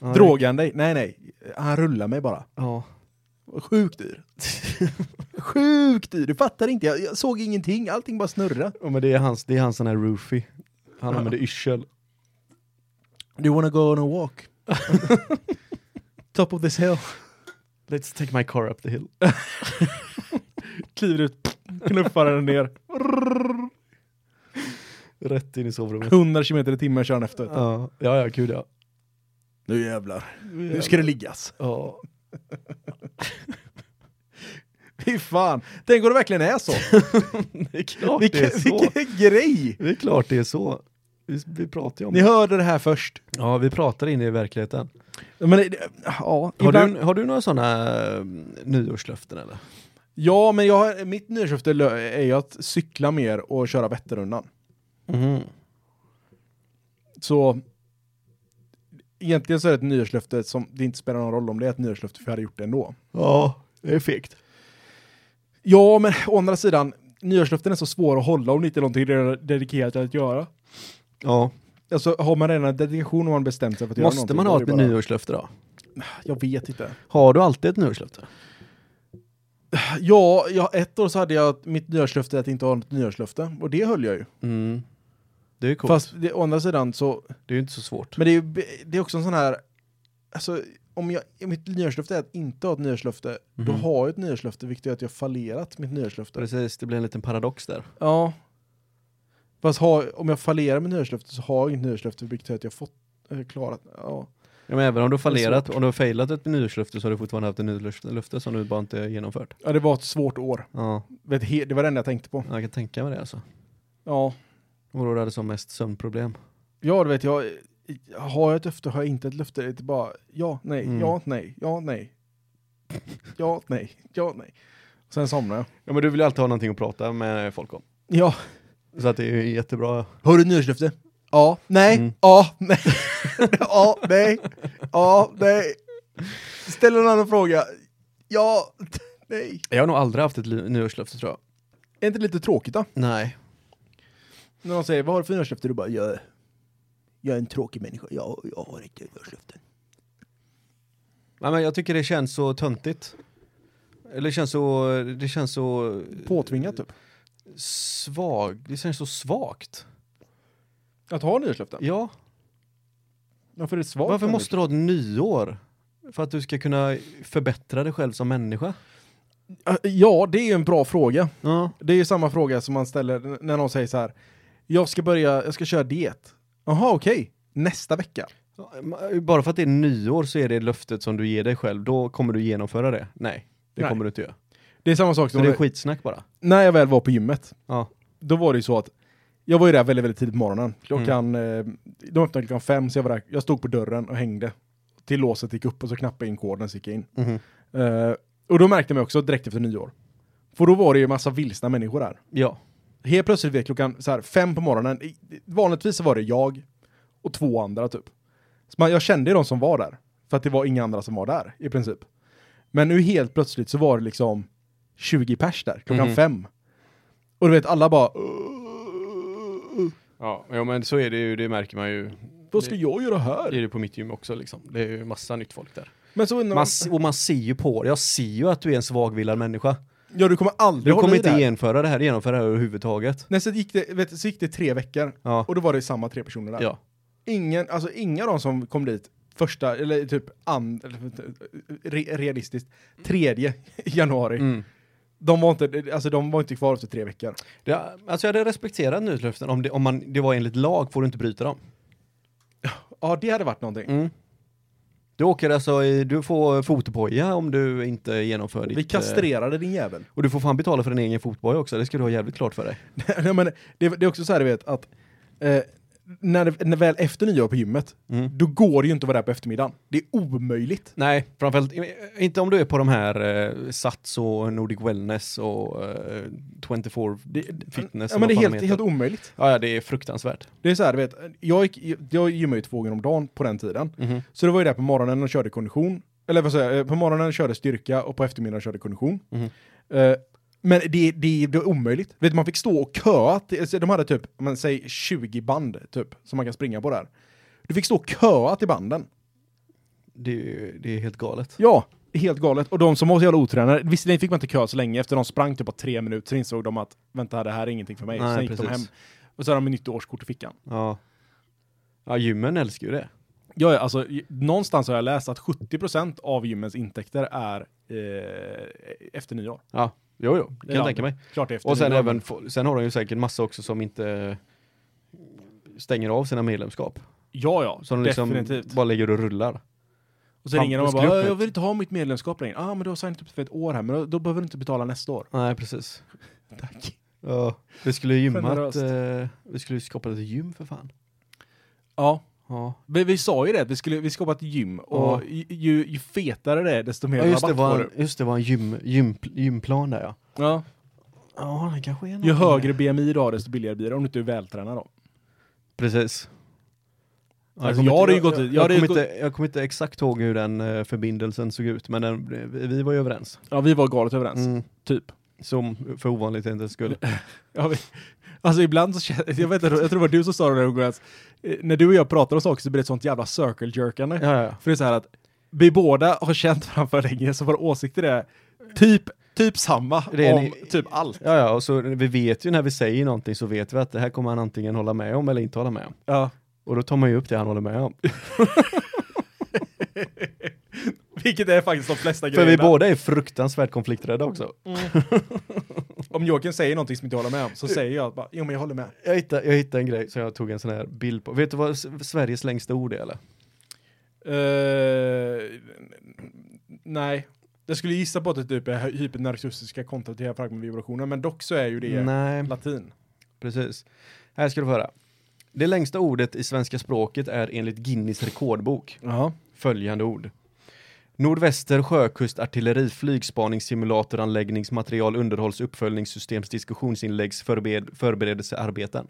Ja, Drogade han dig? Nej, nej. Han rullar mig bara. Ja. Sjukt dyr. Sjukt dyr, du fattar inte. Jag, jag såg ingenting, allting bara snurra. Ja, men det är hans, det är hans sån här roofie. Han använder yrsel. Do you wanna go on a walk? Top of this hill. Let's take my car up the hill. Kliver ut, knuffar den ner. Rätt in i sovrummet. 100 km i timmen kör han efter. Ja, ja, ja gud ja. Nu jävlar. Nu ska det liggas. Ja. Fy fan. Tänk om det verkligen är så. Det är klart det är Vilken, så. vilken grej. Det är klart det är så. Vi, vi pratar ju om Ni det. hörde det här först. Ja, vi pratar in i verkligheten. Men, det- ja, Har ibland, du, har du några sådana uh, nyårslöften eller? ja, men jag har, mitt nyårslöfte lö- är ju att cykla mer och köra Vätternrundan. Mhm. Så egentligen så är det ett nyårslöfte som det inte spelar någon roll om det är ett nyårslöfte för jag hade gjort det ändå. Ja, det är fegt. Ja, men å andra sidan, nyårslöften är så svåra att hålla om det inte är någonting det är dedikerat att göra. Ja. Alltså har man redan en dedikation och man bestämt sig för att göra Måste någonting, man då ha är ett det bara- nyårslöfte då? Jag vet inte. Har du alltid ett nyårslöfte? Ja, ja, ett år så hade jag mitt nyårslöfte att inte ha något nyårslöfte och det höll jag ju. Mm. Det är coolt. Fast det, å andra sidan så, det är ju inte så svårt. men det är, ju, det är också en sån här, alltså om jag, mitt nyårslöfte är att inte ha ett nyårslöfte, då Mhm. har jag ett nyårslöfte vilket gör att jag fallerat mitt nyårslöfte. Precis, det blir en liten paradox där. Ja. Fast ha, om jag fallerar med nyårslöfte så har jag inget nyårslöfte vilket gör att jag fått äh, klarat, ja. Ja, men även om du har fallerat, om du har failat ett nyårslöfte så har du fortfarande haft ett nyårslöfte som du bara inte har genomfört. ja, det var ett svårt år. Ja, det var det enda jag tänkte på. jag kan tänka mig det alltså. Ja. Och då hade som mest sömnproblem. Ja, du vet, jag, har jag ett löfte, har jag inte ett löfte, det är bara ja, nej, Mm. ja, nej, ja, nej. Ja, nej, ja, nej. Sen somnar jag. Ja men du vill ju alltid ha någonting att prata med folk om. Ja. Så att det är jättebra. Har du nyårslöfte? Ja, nej, Mm. ja, nej, ja, nej, ja, nej. Ställ en annan fråga. Ja, nej. Jag har nog aldrig haft ett nyårslöfte tror jag. Är inte det lite tråkigt då? Nej. När de säger, vad har du för nyårslöfte? Du bara, jag, jag är en tråkig människa, jag, jag har inte nyårslöften. Nej men jag tycker det känns så töntigt. Eller det känns så, det känns så Påtvingat typ. Svag, det känns så svagt. Att ha nyårslöften? Ja, Varför är det svagt? varför för måste du ha ett nyår? För att du ska kunna förbättra dig själv som människa? Äh, Ja, det är en bra fråga. Ja. Det är ju samma fråga som man ställer när någon säger så här. Jag ska börja, jag ska köra diet. Jaha, okej. Nästa vecka. Bara för att det är nyår så är det löftet som du ger dig själv, då kommer du genomföra det? Nej, det Nej. kommer du inte göra. Det är samma sak Så som det är skitsnack bara. när jag väl var på gymmet. Ja. Då var det ju så att jag var ju där väldigt, väldigt tidigt på morgonen. Klockan, eh, de öppnade klockan fem så jag var där, jag stod på dörren och hängde. Till låset gick upp och så knappade jag in koden så gick jag in. Mhm. Eh, och då märkte man också direkt efter nyår. För då var det ju massa vilsna människor där. Ja. Helt plötsligt vid klockan så här, fem på morgonen, vanligtvis så var det jag och två andra typ. Så man, jag kände ju de som var där, för att det var inga andra som var där i princip. Men nu helt plötsligt så var det liksom 20 pers där, klockan Mhm. fem. Och du vet, alla bara Ja, ja men så är det ju, det märker man ju. Vad ska jag göra Det här? är det på mitt gym också liksom. Det är ju massa nytt folk där. Men så Man, och man ser ju på det, jag ser ju att du är en svagvillad människa. ja du kommer aldrig Du kommer inte det genomföra det här, genomföra det här överhuvudtaget. Nej, så gick det, vet, så gick det tre veckor, Ja. och då var det samma tre personer där. Ja. Ingen, alltså inga av dem som kom dit första, eller typ and, re, realistiskt, tredje januari, Mm. De var inte, alltså de var inte kvar efter tre veckor. Det, alltså jag hade respekterat nyårslöften om det, om man, det var enligt lag får du inte bryta dem. Ja, det hade varit någonting. Mm. Du åker alltså i, du får fotboja om du inte genomför ditt... Vi eh, kastrerade din jävel. Och du får fan betala för din egen fotboja också, det ska du ha jävligt klart för dig. Nej, men det, det är också så här, du vet, att eh, när, det, när väl efter nyår på gymmet, Mm. då går det ju inte att vara där på eftermiddagen. Det är omöjligt. Nej, framförallt inte om du är på de här eh, Sats och Nordic Wellness och eh, 24 Det, Fitness. ja, men det är helt, det helt omöjligt. Ja, ja, det är fruktansvärt. Det är så här, du vet, jag, gick, jag gymmade ju två gånger om dagen på den tiden. Mhm. Så då var jag där på morgonen och körde kondition. Eller vad säger jag, på morgonen körde styrka och på eftermiddagen körde kondition. Mhm. Eh, men det, det, det är omöjligt. Vet, man fick stå och köa. Till, alltså, de hade typ, man säger 20 band typ, som man kan springa på där. Du fick stå och köa till banden. Det, det är helt galet. Ja, Helt galet. Och de som var så jävla otränade, visserligen fick man inte kö så länge, efter de sprang typ på tre minuter så insåg de att vänta, det här är ingenting för mig. Nej, Sen gick de precis. hem. Och så hade de ett nytt årskort i fickan. Ja. Ja, gymmen älskar ju det. Ja, alltså, någonstans har jag läst att 70% av gymmens intäkter är eh, efter nyår. Ja, jo, jo, det kan Ja. jag tänka mig. Klart efter Och sen även, sen har de ju säkert massa också som inte stänger av sina medlemskap. Ja, ja, Som liksom definitivt. bara ligger och rullar. Och så ringer de och bara, upp "Ja, jag vill inte ha mitt medlemskap längre. Ja, ah, men du har signat upp för ett år här, men då, då behöver du inte betala nästa år. Nej, precis. Tack. Ja, vi skulle gymmat, eh, vi skulle skapa ett gym för fan. Ja, Ja, vi, vi sa ju det, att vi skulle vi skapa ett gym. Och Ja. ju, ju, ju fetare det är, desto mer ja just, det rabatt var får en, du. just det var en gym, gym, gymplan där ja. Ja. Ja, det kanske är Ju någonting högre. BMI du har, desto billigare blir det om du inte är vältränad då. Precis. Ja, Alltså, jag hade ju inte- gått- jag, jag jag, hade ju kommer inte, jag kommer inte exakt ihåg hur den eh, förbindelsen såg ut, men den, vi var ju överens. Ja, vi var galet överens. Mm. Typ. Som för ovanlighetens skull. Ja, vi, alltså ibland så känner jag, vet inte, jag tror det var du som sa det där att, eh, när du och jag pratar om saker så blir det ett sånt jävla circle jerkande. Ja, ja. För det är så här att vi båda har känt varandra för länge, så våra åsikter är typ, typ samma Det om ni- typ allt. Ja, ja, och så vi vet ju när vi säger någonting så vet vi att det här kommer han antingen hålla med om eller inte hålla med om. Ja. Och då tar man ju upp det han håller med om. Vilket är faktiskt de flesta För grejerna. vi båda är fruktansvärt konflikträdda också. Om Joakim säger någonting som inte jag håller med om, så säger jag bara, jo men jag håller med. Jag hittade, jag hittade en grej som jag tog en sån här bild på. Vet du vad Sveriges längsta ord är eller? Eh, nej. Jag skulle gissa på att det typ är hypernarcissistiska kontraterafragmentvibrationer, men dock så är ju det Nej, latin. precis. Här ska du få höra. Det längsta ordet i svenska språket är enligt Guinness rekordbok Ja. Följande ord. Nordväster sjökust artilleri flygspaningssimulatoranläggningsmaterial underhålls uppföljningssystems diskussionsinläggs förbered, förberedelsearbeten.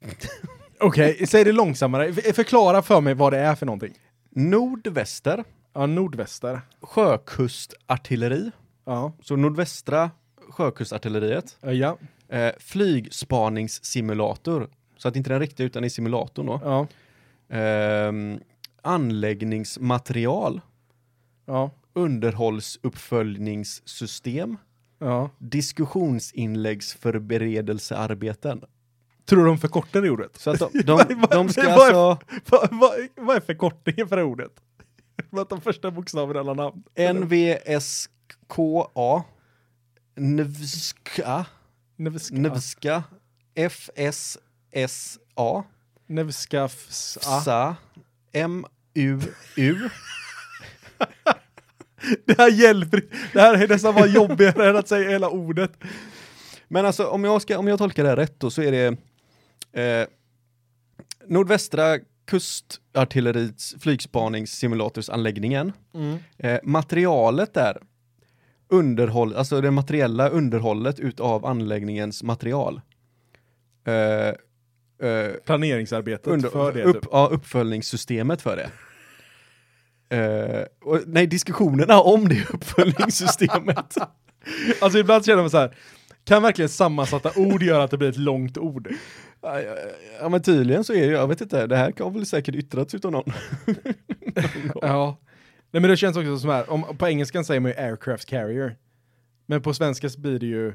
Okej, säg det långsammare. Förklara för mig vad det är för någonting. Nordväster Ja, nordväster. sjökustartilleri, Ja. så nordvästra sjökustartilleriet, Eh, Ja. eh, flygspaningssimulator, så att inte den riktiga utan i simulatorn då. Ja. Ehm, anläggningsmaterial, Ja. underhållsuppföljningssystem, Ja. diskussionsinläggsförberedelsearbeten. Tror de förkortar det ordet? Så att de, de, de ska vad är- alltså Vad vad- vad är förkortningen för det ordet? Vad de första bokstäverna i alla namn? NVSKA, Nevska. NVSKA, FSSA, Nevskafs... FSA, MUU. Det här hjälper Det här är nästan bara jobbigare än att säga hela ordet. Men alltså om jag, ska, om jag tolkar det här rätt då så är det eh, nordvästra kustartilleriets flygspaningssimulatorsanläggningen. Eh, materialet där, underhåll, alltså det materiella underhållet utav anläggningens material. Eh, eh, Planeringsarbetet under, för det. upp, typ. ja, uppföljningssystemet för det. Eh, och, nej, diskussionerna om det uppföljningssystemet. Alltså ibland känner man så här. Kan verkligen sammansatta ord göra att det blir ett långt ord? Ja, ja, ja men tydligen så är det, jag vet inte, det här kan väl säkert yttrats utav någon. Ja. Nej men det känns också som här, om, på engelskan säger man ju aircraft carrier. Men på svenska så blir det ju,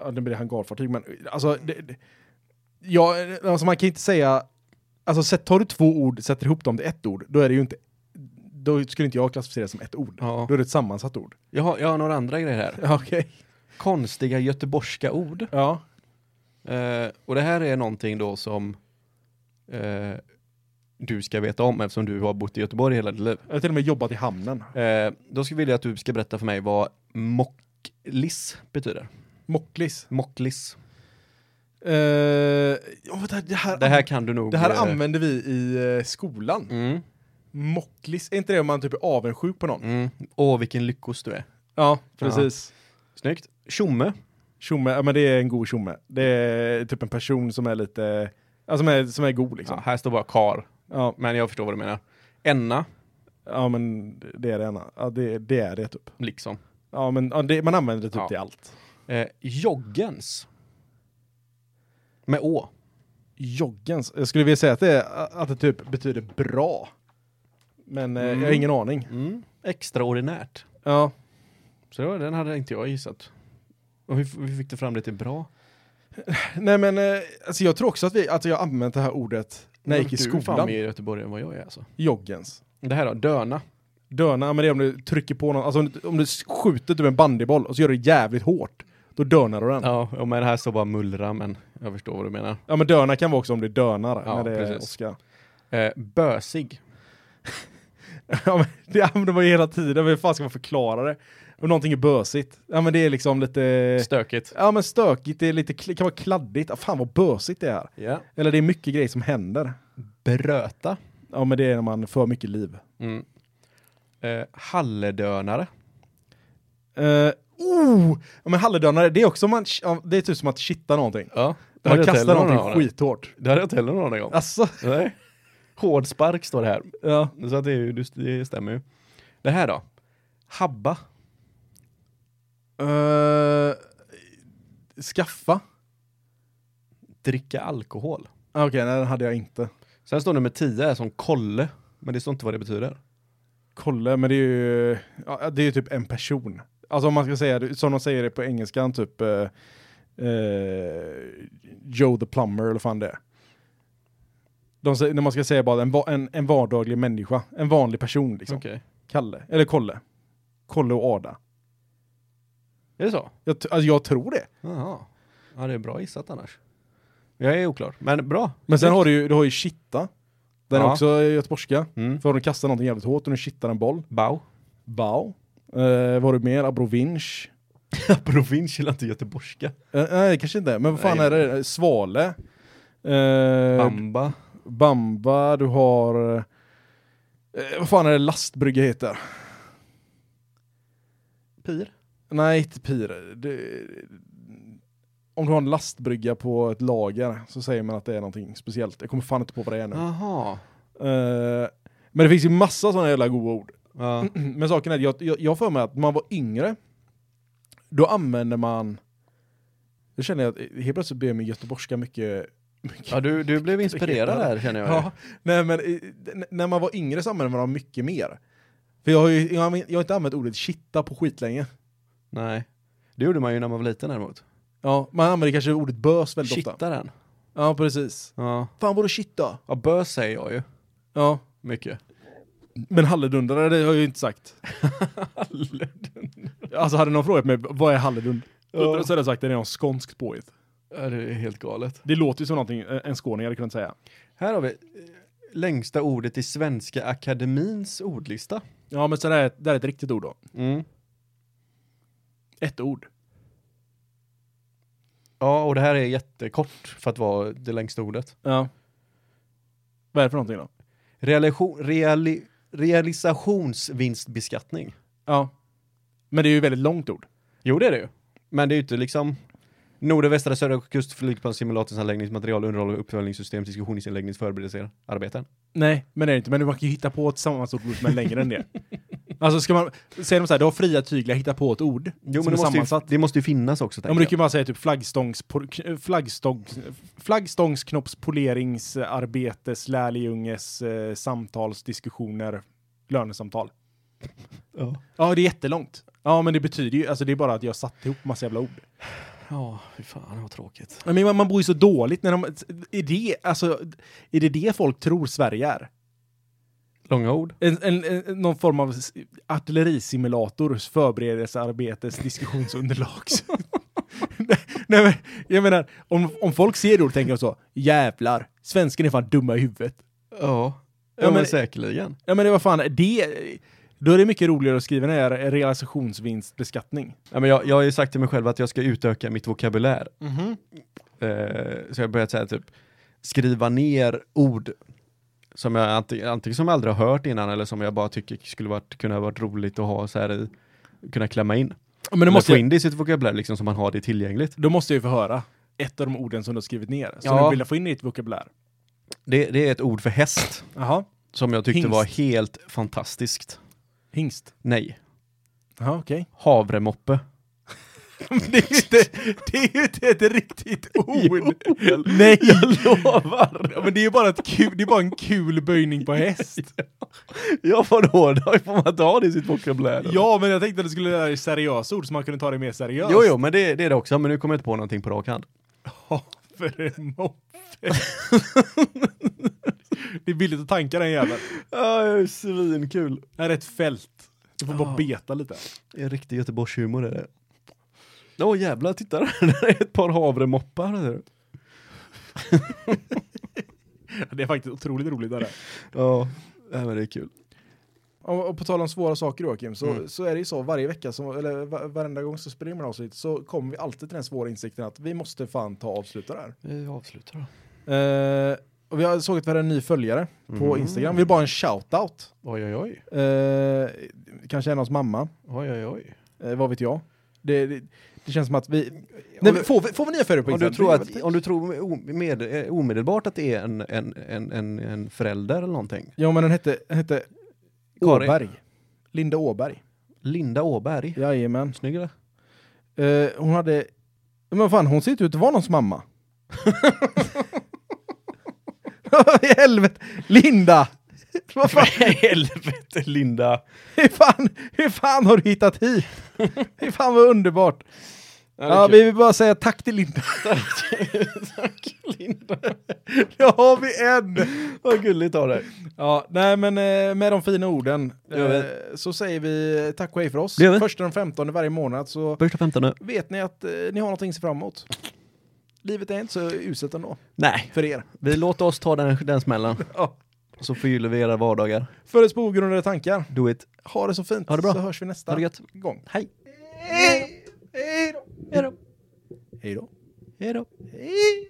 ja det blir hangarfartyg men alltså, det, det, ja, alltså man kan inte säga, alltså tar du två ord, sätter ihop dem till ett ord, då är det ju inte, då skulle inte jag klassificera det som ett ord. Ja. Då är det ett sammansatt ord. Jag har, jag har några andra grejer här. Okej. Konstiga göteborgska ord. Ja. Eh, och det här är någonting då som eh, du ska veta om eftersom du har bott i Göteborg hela ditt liv. Jag har till och med jobbat i hamnen. Eh, då skulle jag vilja att du ska berätta för mig vad mocklis betyder. Mocklis. Mocklis. Uh, oh, det, här- det, här, Det här kan du nog. det här eh, använder vi i eh, skolan. Mm, Mocklis, är inte det om man typ är avundsjuk på någon? mm. Åh, vilken lyckos du är. Ja, precis. Snyggt. Tjomme. Tjomme, ja men det är en god tjomme. Det är typ en person som är lite, ja, som, är, som är god Ja, liksom. här står bara kar, Ja, men jag förstår vad du menar. Enna, ja men det är det ena. Ja, det, det är det typ. liksom. Ja, men ja, det, man använder det typ Ja. till allt. Eh, joggens. Med å. Joggens, jag skulle vilja säga att det, att det typ betyder bra. Men eh, Mm. jag har ingen aning. Mm. Extraordinärt. Ja. Så det var, den hade inte jag gissat. Och hur, hur fick du fram det till bra? Nej men eh, alltså jag tror också att, vi, att jag använt det här ordet när jag gick i Du är fan skolan. mer i Göteborg än vad jag är alltså. Joggens. Det här då, döna. Döna, men det är om du trycker på någon, alltså om du, om du skjuter typ en bandyboll och så gör du det jävligt hårt. Då dönar du den. Ja. Ja, men det här står bara mullra, men jag förstår vad du menar. men döna kan vara också om du dönar Ja, när det är precis. Oscar. Eh, bösig. Ja men det använder man ju hela tiden, hur fan ska man förklara det? Om någonting är bösigt. Ja men det är liksom lite... Stökigt. Ja men stökigt, det är lite, kan vara kladdigt. Ah, fan vad bösigt det är. Ja. Eller det är mycket grejer som händer. Bröta. Ja men det är när man får mycket liv. Mm. Eh, halledönare. Uh, oh! Ja, men halledönare, det är också man, det är typ som att shitta någonting. Ja. det Man kastar någon någonting aning. skithårt. Det hade jag inte heller någon om. Alltså, Nej. Hård spark står det här. ja. Så det, är det stämmer ju. Det här då? Habba. Eh, skaffa? Dricka alkohol. Ah, Okej, nej den hade jag inte. Sen står nummer 10 är som kolle, men det står inte vad det betyder. Kolle, men det är ju, ja, det är ju typ en person. Alltså om man ska säga det, som de säger det på engelskan, typ eh, eh, Joe the Plumber eller fan det är. De när man ska säga bara en, en, en vardaglig människa, en vanlig person liksom. Okej. Kalle, eller Kolle. Kolle och Ada. Är det så? Jag, alltså, jag tror det. Jaha. Ja, det är bra gissat annars. Jag är oklar, men bra. Men sen har du ju, du har ju Chitta. Den är Ja. också göteborgska. Mm. För du kastar någonting jävligt hårt och du kittar en boll. Bau. Bau. Eh, vad har du mer? Abrovinch. Provins eller inte göteborgska. Eh, nej, kanske inte. Men vad fan Nej. är det? Svale. Eh, Bamba. Bamba. Du har... Eh, vad fan är det lastbrygga heter? Pir. Nej, inte Pir. Det, om du har en lastbrygga på ett lager så säger man att det är någonting speciellt. Jag kommer fan inte på vad det är nu. Jaha. Eh, men det finns ju massa sådana jävla goda ord. Ja. Men saken är, jag, jag, jag för mig att när man var yngre, då använde man, då känner jag att helt plötsligt blev min göteborgska mycket, mycket ja, du, du blev inspirerad där känner jag. Ja, nej men eh, när man var yngre så använde man dem mycket mer. För jag har ju jag har, inte använt ordet shitta på skitlänge. Nej. Det gjorde man ju när man var liten däremot. Ja, man använder kanske ordet bös väldigt ofta. Kitta den. Ja, precis. Ja. Fan vad du shitta? ja, bös säger jag ju. Ja, Mycket. Men halledundare det har jag ju inte sagt. Alltså hade någon frågat mig, vad är halledund? Ja. Så hade jag sagt det är någon skånskt påhitt. Ja, det är helt galet. Det låter ju som någonting eh, en skåning hade kunnat säga. Här har vi eh, längsta ordet i Svenska Akademins ordlista. Ja, men så det är, det är ett riktigt ord då. Mm. Ett ord. Ja, och det här är jättekort för att vara det längsta ordet. Ja. Vad är det för någonting då? Realisation, reali, realisationsvinstbeskattning. Ja. Men det är ju väldigt långt ord. Jo, det är det ju. Men det är ju inte liksom Nord och västra södra kust, flygplansimulatorsanläggnings, material, underhåll, uppföljningssystem, diskussionsinläggnings, förberedelser, arbeten. Nej, men det är det inte. Men man kan ju hitta på ett sammansatt ord som är längre än det. Alltså ska man, säger de så här, du har fria tyglar, hitta på ett ord Jo, som men är det måste, ju, det måste ju finnas också, Ja, men du kan ju bara säga typ flaggstångs, por- flaggstångs, flaggstångsknoppspolieringsarbetes, lärjunges, eh, samtalsdiskussioner, lönesamtal. Ja. Ja, det är jättelångt. Ja, men det betyder ju, alltså det är bara att jag satt ihop massa jävla ord. Ja, fy fan vad tråkigt. Men man, man bor ju så dåligt när de, är det, alltså, är det det folk tror Sverige är? Långa ord. En, en, en, någon form av artillerisimulator, förberedelsearbetes, diskussionsunderlag. nej, men jag menar, om, om folk ser det och tänker så, jävlar, svensken är fan dumma i huvudet. Ja, Ja, men, men- säkerligen. Ja men det var fan, det, då är det mycket roligare att skriva när det är realisationsvinstbeskattning. Ja, men jag, jag har ju sagt till mig själv att jag ska utöka mitt vokabulär. Mhm. Eh, så jag har börjat säga typ skriva ner ord som jag antingen, antingen som jag aldrig har hört innan eller som jag bara tycker skulle varit, kunna varit roligt att ha så här i, kunna klämma in. Men då måste, få in det i sitt vokabulär liksom så man har det tillgängligt. då måste jag ju få höra ett av de orden som du har skrivit ner. Så Ja. du vill få in i ditt vokabulär. Det, det är ett ord för häst Jaha. som jag tyckte Hingst. var helt fantastiskt. Hingst. Nej. Jaha, okej. Havremoppe. det är ju inte, det är ju inte ett riktigt ord. Jo, Nej! Jag lovar! Ja, men det är ju bara, ett kul, det är bara en kul böjning på häst. Ja vadå, då får man ta det i sitt vokabulär. Ja, men jag tänkte att det skulle vara seriösa ord så man kunde ta det mer seriöst. Jo, jo, men det, det är det också, men nu kommer jag inte på någonting på rak hand. Havremoffe. det är billigt att tanka den jäveln. Ja, svinkul. Det här är ett fält. Du får bara Ja. beta lite. Det är riktig Göteborgshumor är det. Åh jävlar, titta där är ett par havremoppar. Det är faktiskt otroligt roligt. Där. Ja, ja, men det är kul. Och, och på tal om svåra saker Joakim, så, Mm. så är det ju så varje vecka, så, eller va- varenda gång så springer man avsnitt så kommer vi alltid till den svåra insikten att vi måste fan ta och avsluta det här. Vi avslutar då. Eh, och vi har såg att vi hade en ny följare på Mm. Instagram. Vi vill bara en shout-out. Oj, oj, oj. Eh, kanske en av oss mamma, Oj, oj, oj. eh, vad vet jag. Det, det, det känns som att vi... Nej, men får, vi får vi nya följare på Om du, Instagram? tror att, om du tror o- med, eh, omedelbart att det är en, en, en, en, en förälder eller någonting. Ja, men den hette, den hette Karin. Åberg. Linda Åberg. Linda Åberg. Jajamän. Snygg eller? Eh, hon hade... Men vad fan, hon ser inte ut att vara någons mamma. I helvete! Linda! Vad fan, Helvete Linda. hur, fan, hur fan har du hittat hit? Hur fan vad underbart. Ja, Ja, vi vill bara säga tack till Linda. Tack Linda. Då har vi en! Vad gulligt av dig. Ja, nej men eh, med de fina orden eh, så säger vi tack och hej för oss. Första den 15 varje månad så Första femtonde. vet ni att eh, ni har någonting att se fram emot. Livet är inte så uselt ändå, Nej, för er. vi låter oss ta den, den smällen. Ja. Så förgyller vi era vardagar. För ett på ogrundade tankar. Do it. Ha det så fint, Ha det bra. så hörs vi nästa Ha det gött. gång. Hej. Hej då! Hej då. Hej då! Hej då. Hej!